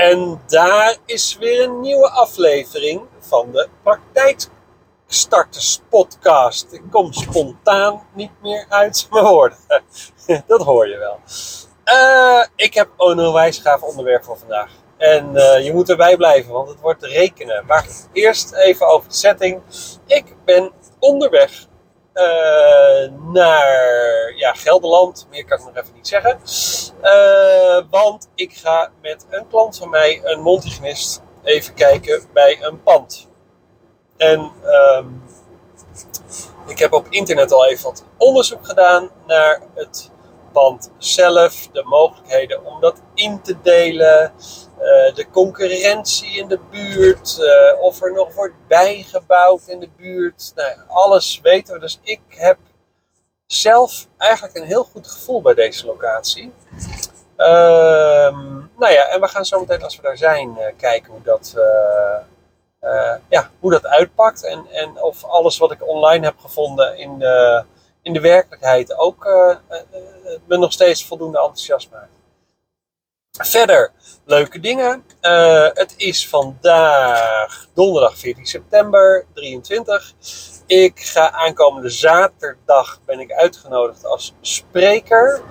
En daar is weer een nieuwe aflevering van de Praktijkstarters podcast. Ik kom spontaan niet meer uit mijn woorden. Dat hoor je wel. Uh, ik heb een onwijs onderwerp voor vandaag. En uh, je moet erbij blijven, want het wordt rekenen. Maar eerst even over de setting. Ik ben onderweg naar ja, Gelderland. Meer kan ik nog even niet zeggen. Uh, want ik ga met een klant van mij, een multigenist, even kijken bij een pand. En um, ik heb op internet al even wat onderzoek gedaan naar het pand zelf, de mogelijkheden om dat in te delen, uh, de concurrentie in de buurt, uh, of er nog wordt bijgebouwd in de buurt. Nou, alles weten we. Dus ik heb zelf eigenlijk een heel goed gevoel bij deze locatie. Uh, nou ja, en we gaan zo meteen als we daar zijn uh, kijken hoe dat, ja, hoe dat uitpakt. En, en of alles wat ik online heb gevonden in de, in de werkelijkheid ook me nog steeds voldoende enthousiast maakt. Verder, leuke dingen. Uh, het is vandaag donderdag 14 september 23. Ik ga aankomende zaterdag ben ik uitgenodigd als spreker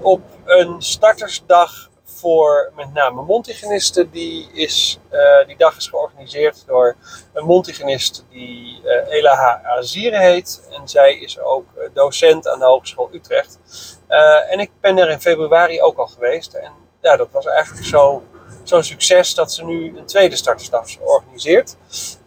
op een startersdag voor met name Montigenisten. Die, is, uh, die dag is georganiseerd door een Montigenist die uh, Ela Azire heet. En zij is ook docent aan de Hogeschool Utrecht. En ik ben er in februari ook al geweest. Ja, dat was eigenlijk zo'n zo succes dat ze nu een tweede startersdag organiseert.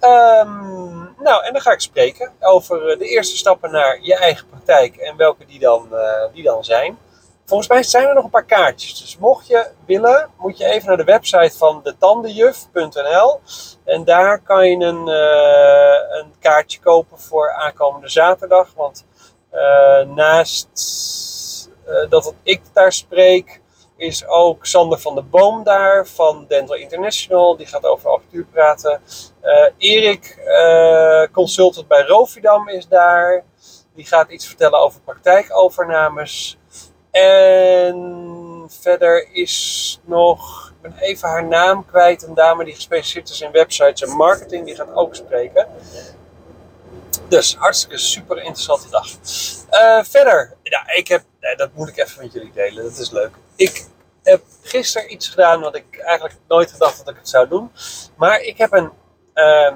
Um, nou, en dan ga ik spreken over de eerste stappen naar je eigen praktijk en welke die dan, uh, die dan zijn. Volgens mij zijn er nog een paar kaartjes. Dus mocht je willen, moet je even naar de website van detandenjuf.nl. En daar kan je een, uh, een kaartje kopen voor aankomende zaterdag. Want naast dat ik daar spreek, is ook Sander van der Boom daar van Dental International. Die gaat over apparatuur praten. Uh, Erik, uh, consultant bij Rovidam, is daar. Die gaat iets vertellen over praktijkovernames. En verder is nog, even haar naam kwijt, een dame die gespecialiseerd is in websites en marketing. Die gaat ook spreken. Dus hartstikke super interessante dag. Uh, verder, ja, ik heb, dat moet ik even met jullie delen, dat is leuk. Ik heb gisteren iets gedaan wat ik eigenlijk nooit gedacht dat ik het zou doen. Maar ik heb een, uh,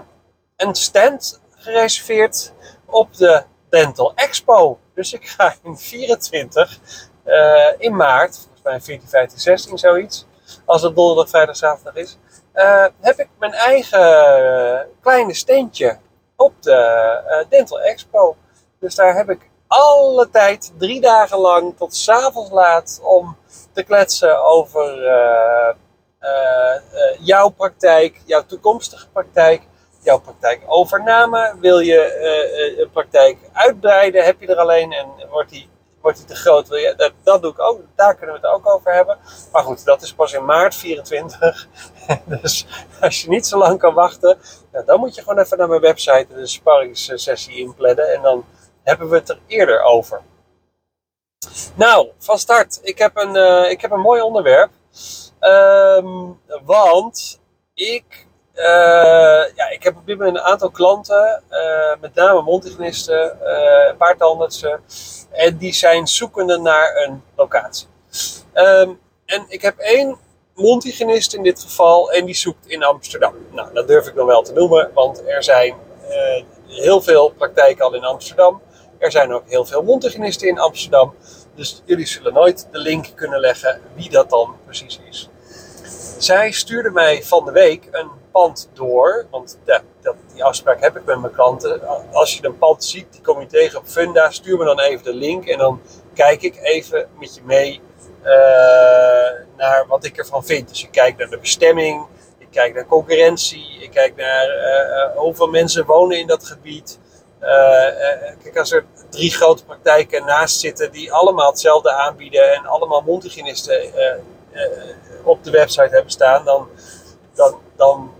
een stand gereserveerd op de Dental Expo. Dus ik ga in 24 uh, in maart, volgens mij 14, 15, 16 zoiets. Als het donderdag, vrijdag, zaterdag is. Uh, heb ik mijn eigen kleine steentje op de Dental Expo. Dus daar heb ik alle tijd, drie dagen lang, tot s'avonds laat, om te kletsen over uh, uh, jouw praktijk, jouw toekomstige praktijk, jouw praktijkovername. Wil je een praktijk uitbreiden? Heb je er alleen en wordt die, wordt die te groot? Wil je, dat, dat doe ik ook, daar kunnen we het ook over hebben. Maar goed, dat is pas in maart 24. dus als je niet zo lang kan wachten, nou, dan moet je gewoon even naar mijn website de sparringssessie inplannen en dan hebben we het er eerder over. Nou, van start. Ik heb een, uh, ik heb een mooi onderwerp. Um, want ik, uh, ja, ik heb op dit moment een aantal klanten, uh, met name mondhygiënisten, een paar tandartsen. En die zijn zoekende naar een locatie. Um, en ik heb één mondhygiënist in dit geval en die zoekt in Amsterdam. Nou, dat durf ik dan wel te noemen, want er zijn heel veel praktijken al in Amsterdam. Er zijn ook heel veel mondhygiënisten in Amsterdam. Dus jullie zullen nooit de link kunnen leggen wie dat dan precies is. Zij stuurde mij van de week een pand door. Want dat, die afspraak heb ik met mijn klanten. Als je een pand ziet, die kom je tegen op Funda. Stuur me dan even de link. En dan kijk ik even met je mee uh, naar wat ik ervan vind. Dus je kijkt naar de bestemming. Ik kijk naar concurrentie. Ik kijk naar uh, hoeveel mensen wonen in dat gebied. Uh, kijk, als er drie grote praktijken naast zitten die allemaal hetzelfde aanbieden en allemaal mondhygiënisten uh, op de website hebben staan, dan, dan, dan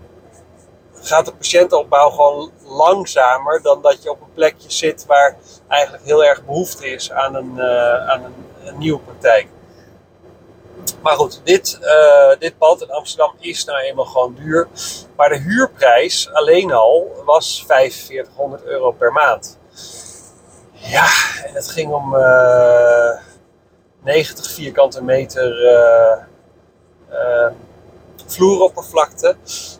gaat de patiëntenopbouw gewoon langzamer dan dat je op een plekje zit waar eigenlijk heel erg behoefte is aan een, aan een nieuwe praktijk. Maar goed, dit, uh, dit pand in Amsterdam is nou eenmaal gewoon duur. Maar de huurprijs alleen al was 4500 euro per maand. Ja, en het ging om uh, eh, 90 vierkante meter uh, vloeroppervlakte.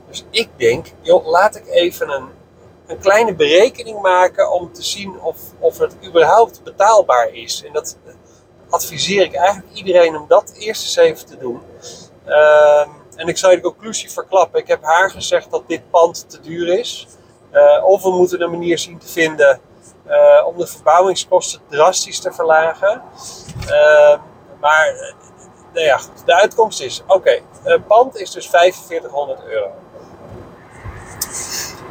Dus ik denk, joh, laat ik even een, een kleine berekening maken om te zien of, of het überhaupt betaalbaar is. En dat adviseer ik eigenlijk iedereen om dat eerst eens even te doen. Ehm, en ik zal je de conclusie verklappen. Ik heb haar gezegd dat dit pand te duur is. Uh, of we moeten een manier zien te vinden uh, om de verbouwingskosten drastisch te verlagen. Uh, maar eh, nou ja, de uitkomst is: oké, okay, pand is dus 4500 euro.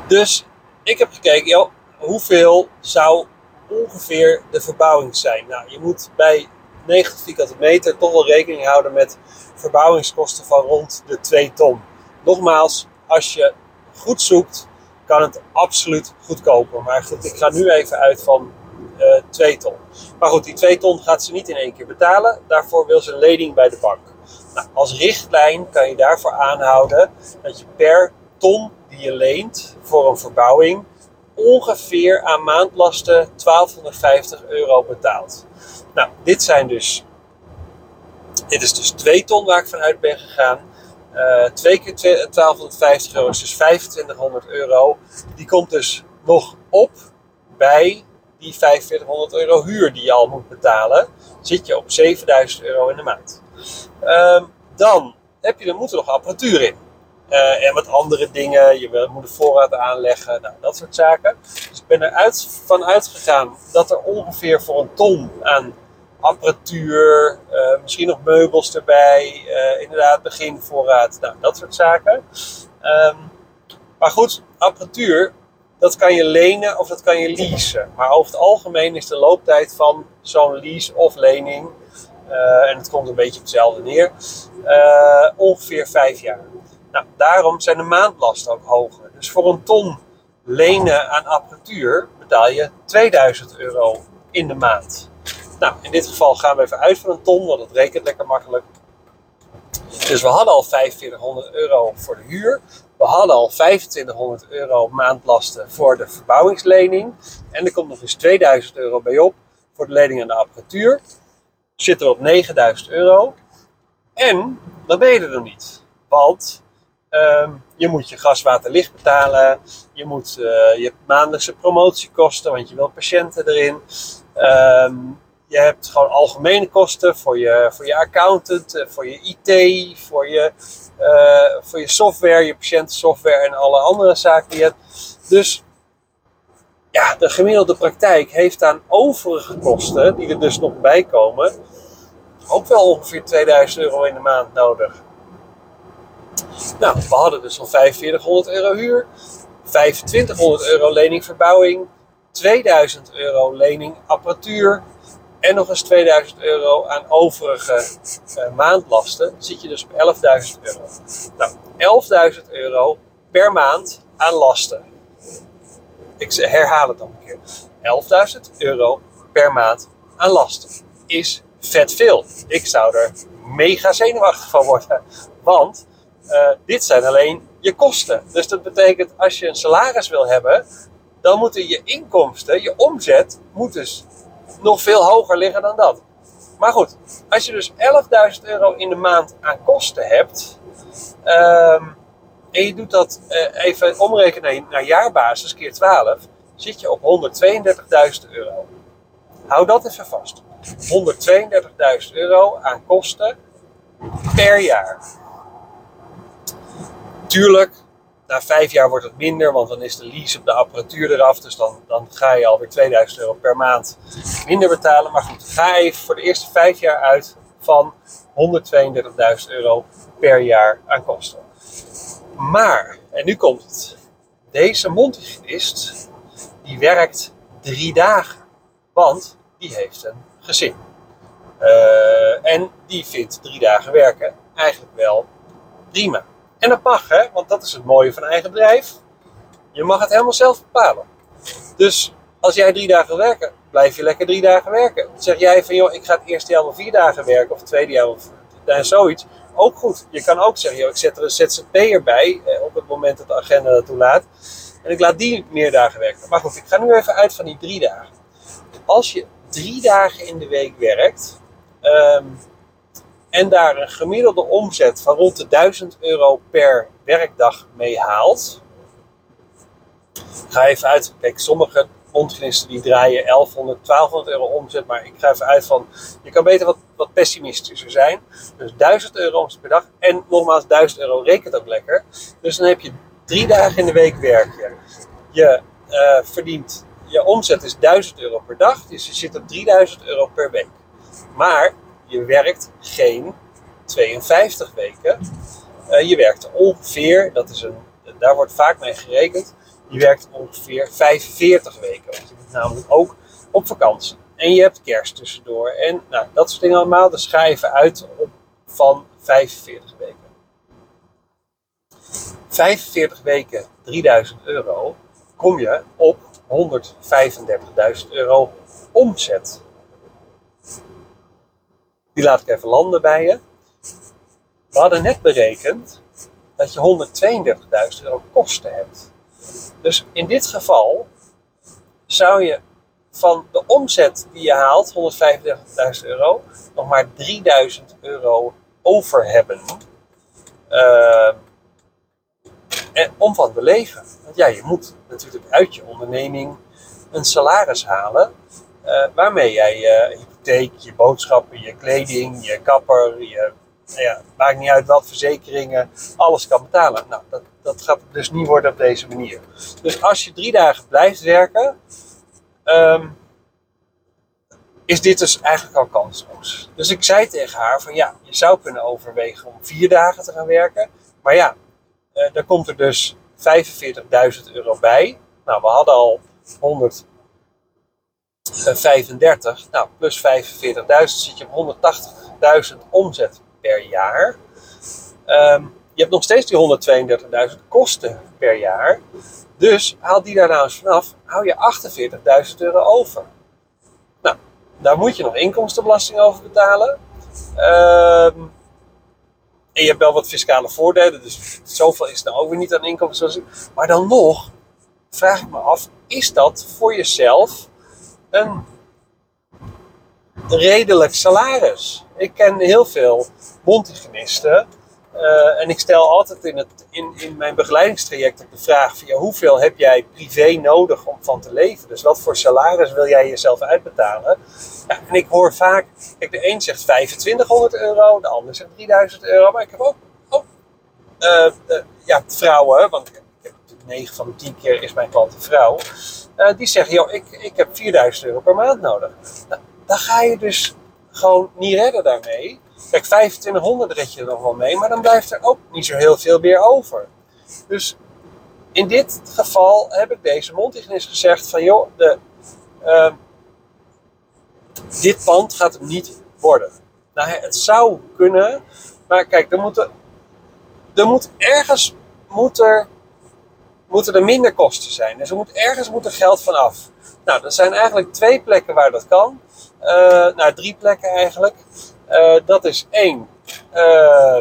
Dus ik heb gekeken, joh, hoeveel zou ongeveer de verbouwing zijn? Nou, je moet bij 90 vierkante meter toch wel rekening houden met verbouwingskosten van rond de 2 ton. Nogmaals, als je goed zoekt, kan het absoluut goedkoper. Maar goed, ik ga nu even uit van uh, eh, 2 ton. Maar goed, die 2 ton gaat ze niet in één keer betalen. Daarvoor wil ze een lening bij de bank. Nou, als richtlijn kan je daarvoor aanhouden dat je per ton die je leent voor een verbouwing ongeveer aan maandlasten 1250 euro betaalt. Nou, dit zijn dus. Dit is dus 2 ton waar ik vanuit ben gegaan. Uh, 2 keer 1250 euro is dus 2500 euro. Die komt dus nog op bij die 4500 euro huur die je al moet betalen. Zit je op 7000 euro in de maand. Uh, dan heb je, er moet er nog apparatuur in. Uh, en wat andere dingen. Je moet de voorraad aanleggen. Nou, dat soort zaken. Dus ik ben eruit van uitgegaan dat er ongeveer voor een ton aan apparatuur, uh, misschien nog meubels erbij, uh, inderdaad beginvoorraad, nou, dat soort zaken. Um, maar goed, apparatuur, dat kan je lenen of dat kan je leasen. Maar over het algemeen is de looptijd van zo'n lease of lening, en het komt een beetje op hetzelfde neer, ongeveer vijf jaar. Nou, daarom zijn de maandlasten ook hoger. Dus voor een ton lenen aan apparatuur betaal je 2000 euro in de maand. Nou, in dit geval gaan we even uit van een ton, want dat rekent lekker makkelijk. Dus we hadden al 4500 euro voor de huur. We hadden al 2500 euro maandlasten voor de verbouwingslening. En er komt nog eens 2000 euro bij op voor de lening aan de apparatuur. Zitten we op 9000 euro. En dan ben je er nog niet. Want um, je moet je gas, water, licht betalen. Je, moet, uh, je hebt maandelijkse promotiekosten, want je wilt patiënten erin. Um, je hebt gewoon algemene kosten voor je, voor je accountant, eh, voor je IT, voor je, uh, voor je software, je patiëntensoftware en alle andere zaken die je hebt. Dus ja, de gemiddelde praktijk heeft aan overige kosten, die er dus nog bij komen, ook wel ongeveer 2000 euro in de maand nodig. Nou, we hadden dus al 4500 euro huur, 2500 euro lening verbouwing, 2000 euro lening apparatuur, en nog eens 2000 euro aan overige uh, maandlasten, zit je dus op 11.000 euro. Nou, 11.000 euro per maand aan lasten. Ik herhaal het dan een keer. 11.000 euro per maand aan lasten is vet veel. Ik zou er mega zenuwachtig van worden. Want uh, dit zijn alleen je kosten. Dus dat betekent als je een salaris wil hebben, dan moeten je inkomsten, je omzet, moet dus nog veel hoger liggen dan dat. Maar goed, als je dus 11.000 euro in de maand aan kosten hebt. Um, en je doet dat uh, even omrekenen naar jaarbasis keer 12. Zit je op 132.000 euro. Hou dat even vast. 132.000 euro aan kosten per jaar. Tuurlijk, na vijf jaar wordt het minder, want dan is de lease op de apparatuur eraf. Dus dan, dan ga je alweer 2000 euro per maand minder betalen. Maar goed, ga voor de eerste vijf jaar uit van 132.000 euro per jaar aan kosten. Maar, en nu komt het. Deze mondhygiënist, die werkt drie dagen. Want die heeft een gezin. Uh, en die vindt drie dagen werken eigenlijk wel prima. En dat mag, hè, want dat is het mooie van eigen bedrijf. Je mag het helemaal zelf bepalen. Dus als jij drie dagen wil werken, blijf je lekker drie dagen werken. Zeg jij van, joh, ik ga het eerste jaar wel vier dagen werken, of het tweede jaar wel nou, zoiets. Ook goed. Je kan ook zeggen, joh, ik zet er een ZZP'er bij eh, op het moment dat de agenda dat toelaat. En ik laat die meer dagen werken. Maar goed, ik ga nu even uit van die drie dagen. Als je drie dagen in de week werkt ehm, en daar een gemiddelde omzet van rond de 1000 euro per werkdag mee haalt. Ga even uit. Kijk, sommige mondgenisten die draaien 1100, 1200 euro omzet. Maar ik ga even uit van, je kan beter wat, wat pessimistischer zijn. Dus 1000 euro omzet per dag. En nogmaals, 1000 euro rekent ook lekker. Dus dan heb je drie dagen in de week werken. Je uh, verdient, je omzet is 1000 euro per dag. Dus je zit op 3000 euro per week. Maar je werkt geen 52 weken. Uh, je werkt ongeveer, dat is een, daar wordt vaak mee gerekend, je werkt ongeveer 45 weken. Want je bent namelijk ook op vakantie. En je hebt kerst tussendoor. En nou, dat soort dingen allemaal. Dan schrijven uit op, van 45 weken. 45 weken 3000 euro. Kom je op 135.000 euro omzet. Die laat ik even landen bij je. We hadden net berekend dat je 132.000 euro kosten hebt. Dus in dit geval zou je van de omzet die je haalt, 135.000 euro, nog maar 3.000 euro over hebben. Uh, en om van te leven. Want ja, je moet natuurlijk uit je onderneming een salaris halen. Uh, waarmee jij je hypotheek, je boodschappen, je kleding, je kapper, je nou ja, maakt niet uit wat, verzekeringen, alles kan betalen. Nou, dat, dat gaat dus niet worden op deze manier. Dus als je drie dagen blijft werken, ehm, is dit dus eigenlijk al kansloos. Dus ik zei tegen haar van ja, je zou kunnen overwegen om vier dagen te gaan werken. Maar ja, uh, dan komt er dus 45.000 euro bij. Nou, we hadden al 135. Nou, plus 45.000 zit je op 180.000 omzet per jaar. Um, je hebt nog steeds die 132.000 kosten per jaar. Dus haal die daar nou eens vanaf, hou je 48.000 euro over. Nou, daar moet je nog inkomstenbelasting over betalen. Ehm, en je hebt wel wat fiscale voordelen, dus zoveel is nou ook weer niet aan inkomstenbelasting. Maar dan nog vraag ik me af, is dat voor jezelf een redelijk salaris? Ik ken heel veel mondhygiënisten uh, en ik stel altijd in, het, in, in mijn begeleidingstraject de vraag: ja, hoeveel heb jij privé nodig om van te leven? Dus wat voor salaris wil jij jezelf uitbetalen? Ja, en ik hoor vaak: kijk, de een zegt 2500 euro, de ander zegt 3000 euro. Maar ik heb ook, ook uh, ja, vrouwen, want 9 van de 10 keer is mijn klant een vrouw. Uh, die zeggen: joh, ik, ik heb 4000 euro per maand nodig. Nou, dan ga je dus gewoon niet redden daarmee. Kijk, 2500 red je er nog wel mee, maar dan blijft er ook niet zo heel veel meer over. Dus in dit geval heb ik deze mondhygiënist gezegd van joh, de, uh, dit pand gaat hem niet worden. Nou, het zou kunnen, maar kijk, er, moet er moet ergens moet er, moeten er minder kosten zijn. Dus er moet ergens moet er geld van af. Nou, er zijn eigenlijk twee plekken waar dat kan. Uh, nou, drie plekken eigenlijk. Uh, dat is één, uh,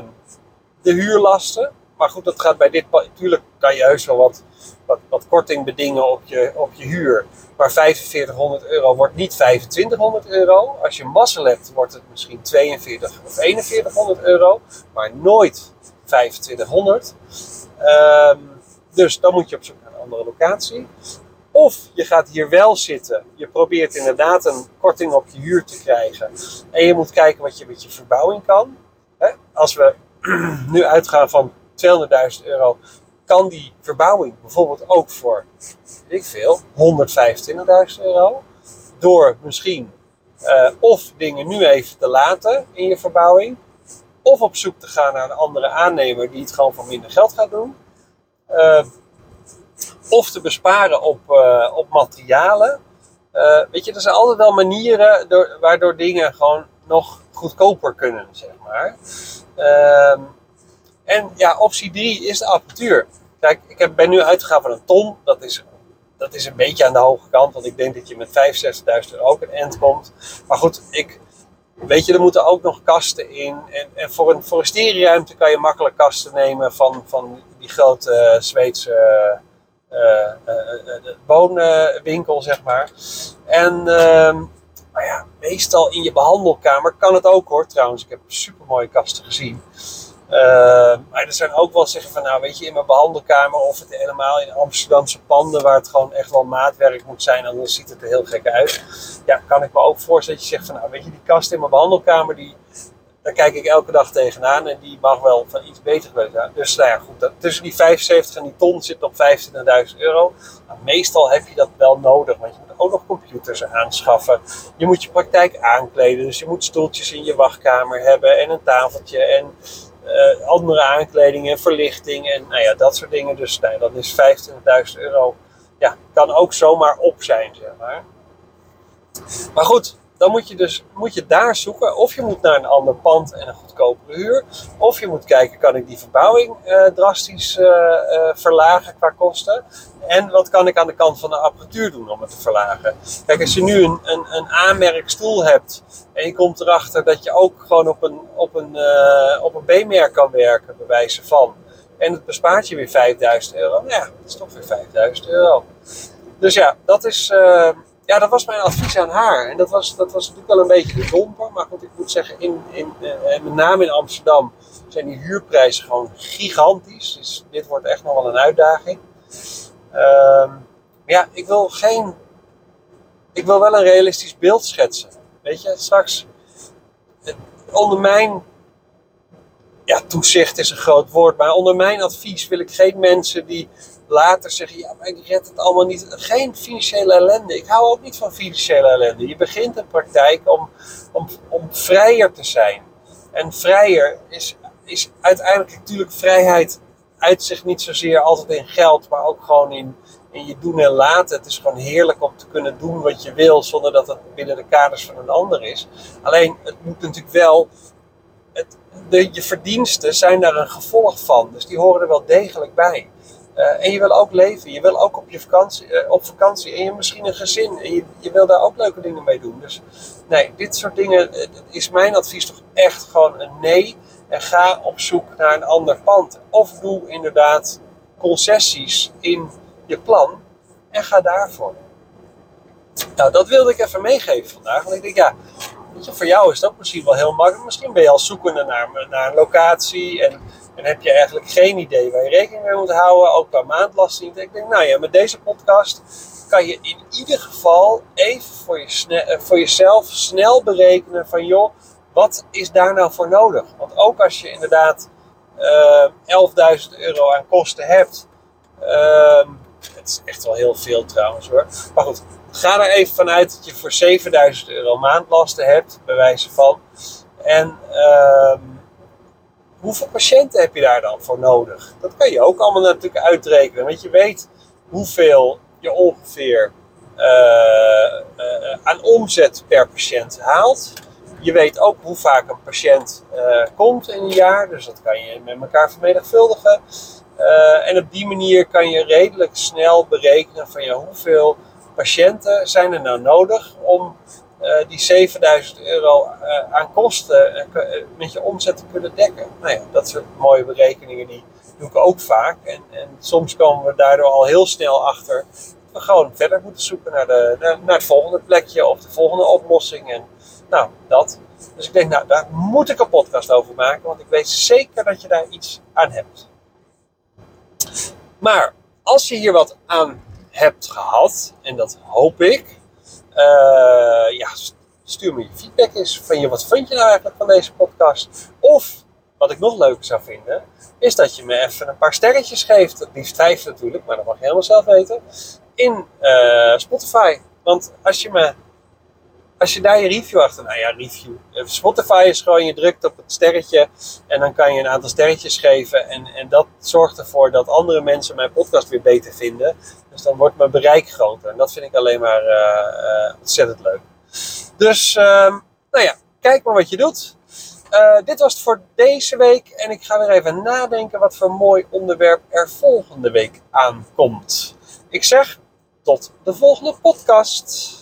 de huurlasten. Maar goed, dat gaat bij dit Natuurlijk kan je heus wel wat, wat, wat korting bedingen op je, op je huur. Maar 4500 euro wordt niet 2500 euro. Als je mazzel hebt, wordt het misschien 42 of 4100 euro. Maar nooit 2500. Uh, dus dan moet je op zoek naar een andere locatie. Of je gaat hier wel zitten. Je probeert inderdaad een korting op je huur te krijgen. En je moet kijken wat je met je verbouwing kan. Als we nu uitgaan van 200.000 euro, kan die verbouwing bijvoorbeeld ook voor, weet ik veel, 125.000 euro. Door misschien uh, of dingen nu even te laten in je verbouwing. Of op zoek te gaan naar een andere aannemer die het gewoon voor minder geld gaat doen. Uh, of te besparen op, uh, op materialen. Uh, weet je, er zijn altijd wel manieren door, waardoor dingen gewoon nog goedkoper kunnen, zeg maar. Uh, en ja, optie 3 is de apparatuur. Kijk, ik heb, ben nu uitgegaan van een ton. Dat is, dat is een beetje aan de hoge kant, want ik denk dat je met 65.000 euro ook een end komt. Maar goed, ik, weet je, er moeten ook nog kasten in. En, en voor een forestierruimte kan je makkelijk kasten nemen van, van die grote Zweedse uh, woonwinkel, zeg maar. En ehm, ja, meestal in je behandelkamer kan het ook hoor, trouwens. Ik heb super mooie kasten gezien. Uh, maar er zijn ook wel zeggen van, nou weet je, in mijn behandelkamer of het helemaal in Amsterdamse panden waar het gewoon echt wel maatwerk moet zijn, dan ziet het er heel gek uit. Ja, kan ik me ook voorstellen dat je zegt van, nou weet je, die kast in mijn behandelkamer, die, kijk ik elke dag tegenaan en die mag wel van iets beter zijn. Dus nou ja, goed, dat, tussen die 75 en die ton zit nog 25.000 euro. Maar meestal heb je dat wel nodig, want je moet ook nog computers aanschaffen. Je moet je praktijk aankleden, dus je moet stoeltjes in je wachtkamer hebben en een tafeltje en uh, andere aankleding en verlichting en nou ja, dat soort dingen. Dus nou, dat is 25.000 euro. Ja, kan ook zomaar op zijn, zeg maar. Maar goed, dan moet je dus moet je daar zoeken. Of je moet naar een ander pand en een goedkopere huur. Of je moet kijken, kan ik die verbouwing uh, drastisch uh, uh, verlagen qua kosten? En wat kan ik aan de kant van de apparatuur doen om het te verlagen? Kijk, als je nu een, een, een A-merkstoel hebt en je komt erachter dat je ook gewoon op een, op een, op een B-merk kan werken, bij wijze van. En het bespaart je weer 5000 euro. Nou ja, dat is toch weer 5000 euro. Dus ja, dat is ja, dat was mijn advies aan haar. En dat was, dat was natuurlijk wel een beetje domper. Maar goed, ik moet zeggen, in, in, uh, met name in Amsterdam zijn die huurprijzen gewoon gigantisch. Dus dit wordt echt nog wel een uitdaging. Uh, ja, ik wil geen. Ik wil wel een realistisch beeld schetsen. Weet je, straks. Onder mijn. Ja, toezicht is een groot woord. Maar onder mijn advies wil ik geen mensen die later zeggen, ja, maar ik red het allemaal niet. Geen financiële ellende. Ik hou ook niet van financiële ellende. Je begint een praktijk om, om, om vrijer te zijn. En vrijer is, is uiteindelijk natuurlijk vrijheid uit zich niet zozeer altijd in geld, maar ook gewoon in, in je doen en laten. Het is gewoon heerlijk om te kunnen doen wat je wil, zonder dat het binnen de kaders van een ander is. Alleen, het moet natuurlijk wel. De, je verdiensten zijn daar een gevolg van, dus die horen er wel degelijk bij. Uh, en je wil ook leven. Je wil ook op, je vakantie, uh, op vakantie. En je hebt misschien een gezin. En je, je wil daar ook leuke dingen mee doen. Dus nee, dit soort dingen uh, is mijn advies toch echt gewoon een nee. En ga op zoek naar een ander pand. Of doe inderdaad concessies in je plan. En ga daarvoor. Nou, dat wilde ik even meegeven vandaag. Want ik denk, ja, je, voor jou is dat misschien wel heel makkelijk. Misschien ben je al zoekende naar, een locatie. En en heb je eigenlijk geen idee waar je rekening mee moet houden, ook qua maandbelasting. Ik denk, nou ja, met deze podcast kan je in ieder geval even voor, je eh, voor jezelf snel berekenen van joh, wat is daar nou voor nodig? Want ook als je inderdaad uh, eh, 11.000 euro aan kosten hebt, uh, het is echt wel heel veel trouwens hoor. Maar goed, ga er even vanuit dat je voor 7000 euro maandlasten hebt, bij wijze van. En uh, hoeveel patiënten heb je daar dan voor nodig? Dat kan je ook allemaal natuurlijk uitrekenen. Want je weet hoeveel je ongeveer uh, uh, aan omzet per patiënt haalt. Je weet ook hoe vaak een patiënt uh, komt in een jaar. Dus dat kan je met elkaar vermenigvuldigen. En op die manier kan je redelijk snel berekenen van ja, hoeveel patiënten zijn er nou nodig om uh, die 7000 euro uh, aan kosten met je omzet te kunnen dekken. Nou ja, dat soort mooie berekeningen die doe ik ook vaak. En, en soms komen we daardoor al heel snel achter dat we gewoon verder moeten zoeken naar, de, naar, het volgende plekje of de volgende oplossing. En nou, dat. Dus ik denk, nou, daar moet ik een podcast over maken, want ik weet zeker dat je daar iets aan hebt. Maar als je hier wat aan hebt gehad, en dat hoop ik, uh, ja, stuur me je feedback eens van je, wat vind je nou eigenlijk van deze podcast? Of, wat ik nog leuker zou vinden, is dat je me even een paar sterretjes geeft. Liefst vijf natuurlijk, maar dat mag je helemaal zelf weten. In uh, Spotify. Want als je me als je daar je review achter, nou ja, review. Eh, Spotify is gewoon, je drukt op het sterretje en dan kan je een aantal sterretjes geven. En, en dat zorgt ervoor dat andere mensen mijn podcast weer beter vinden. Dus dan wordt mijn bereik groter. En dat vind ik alleen maar uh, uh, ontzettend leuk. Dus, uh, nou ja, kijk maar wat je doet. dit was het voor deze week. En ik ga weer even nadenken wat voor mooi onderwerp er volgende week aankomt. Ik zeg tot de volgende podcast.